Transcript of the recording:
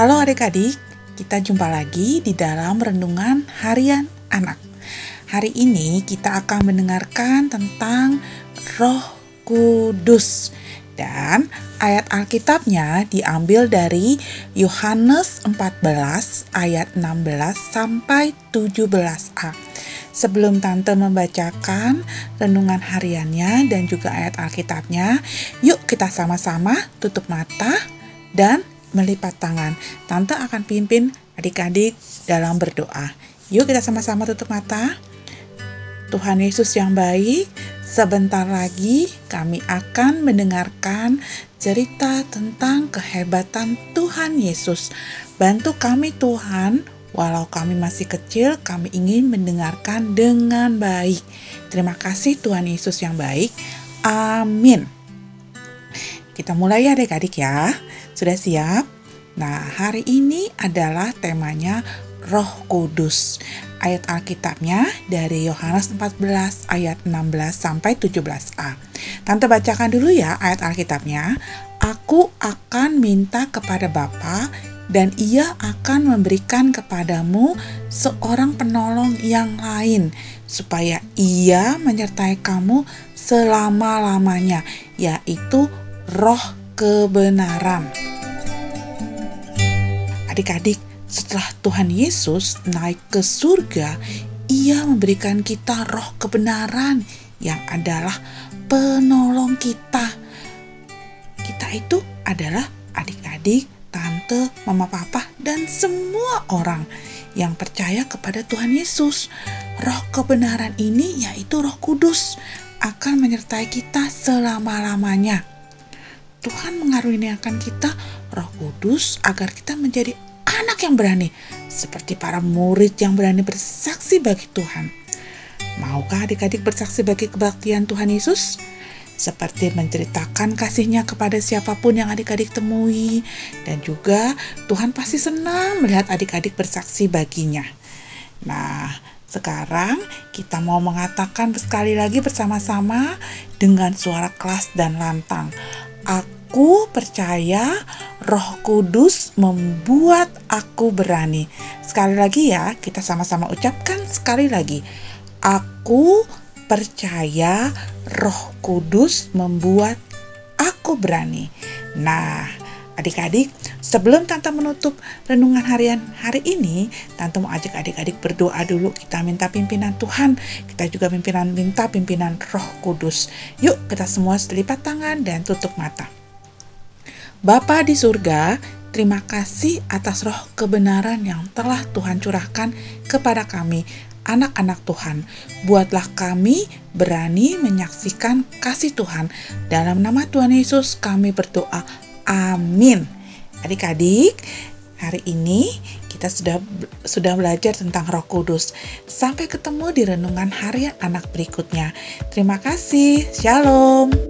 Halo adik-adik, kita jumpa lagi di dalam renungan harian anak. Hari ini kita akan mendengarkan tentang Roh Kudus. Dan ayat Alkitabnya diambil dari Yohanes 14 ayat 16 sampai 17a. Sebelum Tante membacakan renungan hariannya dan juga ayat Alkitabnya, yuk kita sama-sama tutup mata dan melipat tangan. Tante akan pimpin adik-adik dalam berdoa. Yuk kita sama-sama tutup mata. Tuhan Yesus yang baik, sebentar lagi kami akan mendengarkan cerita tentang kehebatan Tuhan Yesus. Bantu kami Tuhan Walau kami masih kecil, kami ingin mendengarkan dengan baik. Terima kasih Tuhan Yesus yang baik. Amin. Kita mulai ya adik-adik ya. Sudah siap? Nah, hari ini adalah temanya Roh Kudus. Ayat Alkitabnya dari Yohanes 14 ayat 16 sampai 17a. Tante bacakan dulu ya ayat Alkitabnya. Aku akan minta kepada Bapa dan ia akan memberikan kepadamu seorang penolong yang lain, supaya ia menyertai kamu selama-lamanya, yaitu roh kebenaran. Adik-adik, setelah Tuhan Yesus naik ke surga, ia memberikan kita roh kebenaran yang adalah penolong kita. Kita itu adalah adik-adik tante, mama papa, dan semua orang yang percaya kepada Tuhan Yesus. Roh kebenaran ini yaitu roh kudus akan menyertai kita selama-lamanya. Tuhan mengaruniakan kita roh kudus agar kita menjadi anak yang berani, seperti para murid yang berani bersaksi bagi Tuhan. Maukah adik-adik bersaksi bagi kebaktian Tuhan Yesus? seperti menceritakan kasihnya kepada siapa pun yang adik-adik temui dan juga Tuhan pasti senang melihat adik-adik bersaksi baginya. Nah, sekarang kita mau mengatakan sekali lagi bersama-sama dengan suara kelas dan lantang. Aku percaya Roh Kudus membuat aku berani. Sekali lagi ya, kita sama-sama ucapkan sekali lagi. Aku percaya Roh Kudus membuat aku berani. Nah, adik-adik, sebelum Tante menutup renungan harian hari ini, Tante mau ajak adik-adik berdoa dulu. Kita minta pimpinan Tuhan, kita juga pimpinan minta pimpinan Roh Kudus. Yuk, kita semua selipat tangan dan tutup mata. Bapa di surga, terima kasih atas roh kebenaran yang telah Tuhan curahkan kepada kami anak-anak Tuhan. Buatlah kami berani menyaksikan kasih Tuhan. Dalam nama Tuhan Yesus kami berdoa. Amin. Adik-adik, hari ini kita sudah sudah belajar tentang Roh Kudus. Sampai ketemu di renungan harian anak berikutnya. Terima kasih. Shalom.